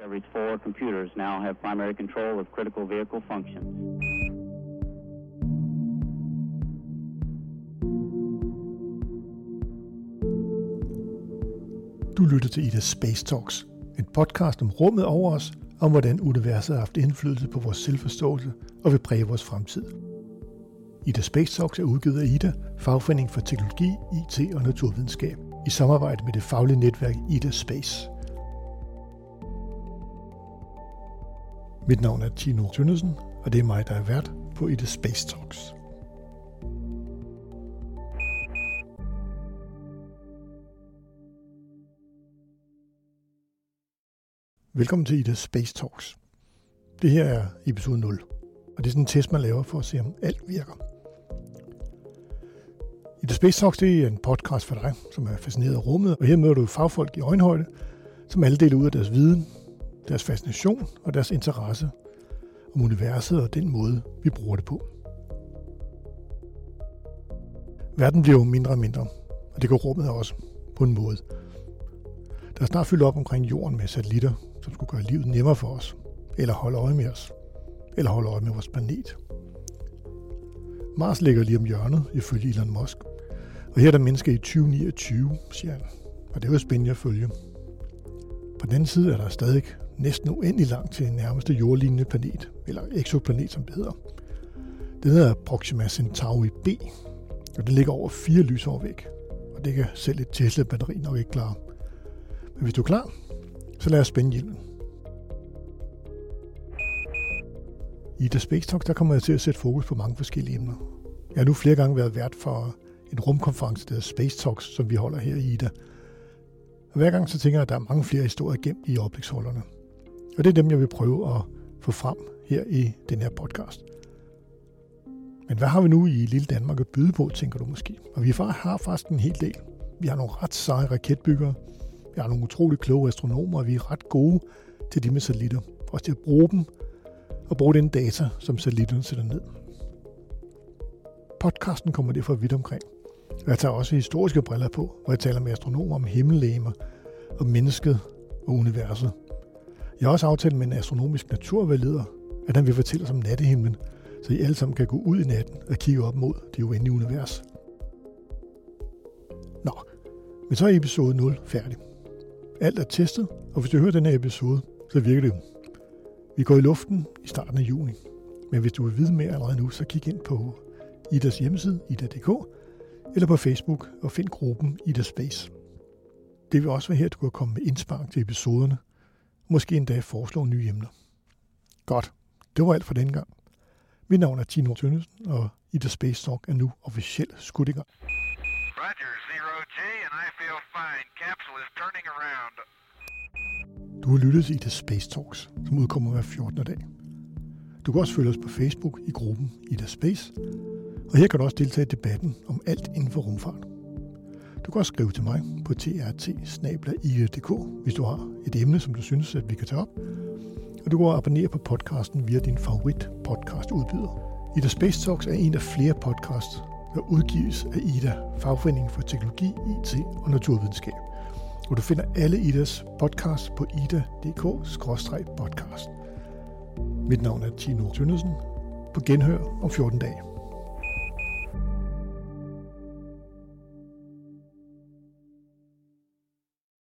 Discovery's four computers now have primary control of critical vehicle functions. Du lytter til Ida Space Talks, en podcast om rummet over os, om hvordan universet har haft indflydelse på vores selvforståelse og vil præge vores fremtid. Ida Space Talks er udgivet af Ida, fagforening for teknologi, IT og naturvidenskab, i samarbejde med det faglige netværk Ida Space. Mit navn er Tino Tønnesen, og det er mig, der er vært på Ida Space Talks. Velkommen til Ida Space Talks. Det her er episode 0, og det er sådan en test, man laver for at se, om alt virker. Ida Space Talks det er en podcast for dig, som er fascineret af rummet, og her møder du fagfolk i øjenhøjde, som alle deler ud af deres viden, deres fascination og deres interesse om universet og den måde, vi bruger det på. Verden bliver jo mindre og mindre, og det går rummet også på en måde. Der er snart fyldt op omkring jorden med satellitter, som skulle gøre livet nemmere for os, eller holde øje med os, eller holde øje med vores planet. Mars ligger lige om hjørnet, ifølge Elon Musk. Og her er der mennesker i 2029, siger han. Og det er jo spændende at følge. På den anden side er der stadig næsten uendelig langt til nærmeste jordlignende planet, eller exoplanet som det hedder. Det hedder Proxima Centauri b, og det ligger over fire lysår væk. Og det kan selv et Tesla-batteri nok ikke klare. Men hvis du er klar, så lad os spænde hjelmen. I The Space Talk, der kommer jeg til at sætte fokus på mange forskellige emner. Jeg har nu flere gange været vært for en rumkonference, der hedder Space Talks, som vi holder her i IDA. Og hver gang så tænker jeg, at der er mange flere historier gemt i oplægsholderne. Og det er dem, jeg vil prøve at få frem her i den her podcast. Men hvad har vi nu i lille Danmark at byde på, tænker du måske? Og vi har faktisk en hel del. Vi har nogle ret seje raketbyggere, vi har nogle utrolig kloge astronomer, og vi er ret gode til de med satellitter. Også til at bruge dem, og bruge den data, som satellitterne sætter ned. Podcasten kommer derfor vidt omkring. Jeg tager også historiske briller på, hvor jeg taler med astronomer om himmellegemer, om mennesket og universet. Jeg har også aftalt med en astronomisk naturvejleder, at han vil fortælle os om nattehimlen, så I alle sammen kan gå ud i natten og kigge op mod det uendelige univers. Nå, men så er episode 0 færdig. Alt er testet, og hvis du hører den her episode, så virker det. Vi går i luften i starten af juni. Men hvis du vil vide mere allerede nu, så kig ind på Idas hjemmeside, ida.dk, eller på Facebook og find gruppen Ida Space. Det vil også være her, at du kan komme med indspark til episoderne, måske endda foreslå nye emner. Godt, det var alt for denne gang. Mit navn er Tino Tønnesen, og Ida Space Talk er nu officielt skudt i gang. Roger, zero G, and I feel fine. Capsule is turning around. Du har lyttet til Ida Space Talks, som udkommer hver 14. dag. Du kan også følge os på Facebook i gruppen Ida Space, og her kan du også deltage i debatten om alt inden for rumfart. Du kan også skrive til mig på trt hvis du har et emne, som du synes, at vi kan tage op. Og du kan abonnere på podcasten via din favorit podcast udbyder. Ida Space Talks er en af flere podcasts, der udgives af Ida, Fagforeningen for Teknologi, IT og Naturvidenskab. Og du finder alle Idas podcasts på ida.dk-podcast. Mit navn er Tino Tønnesen. På genhør om 14 dage.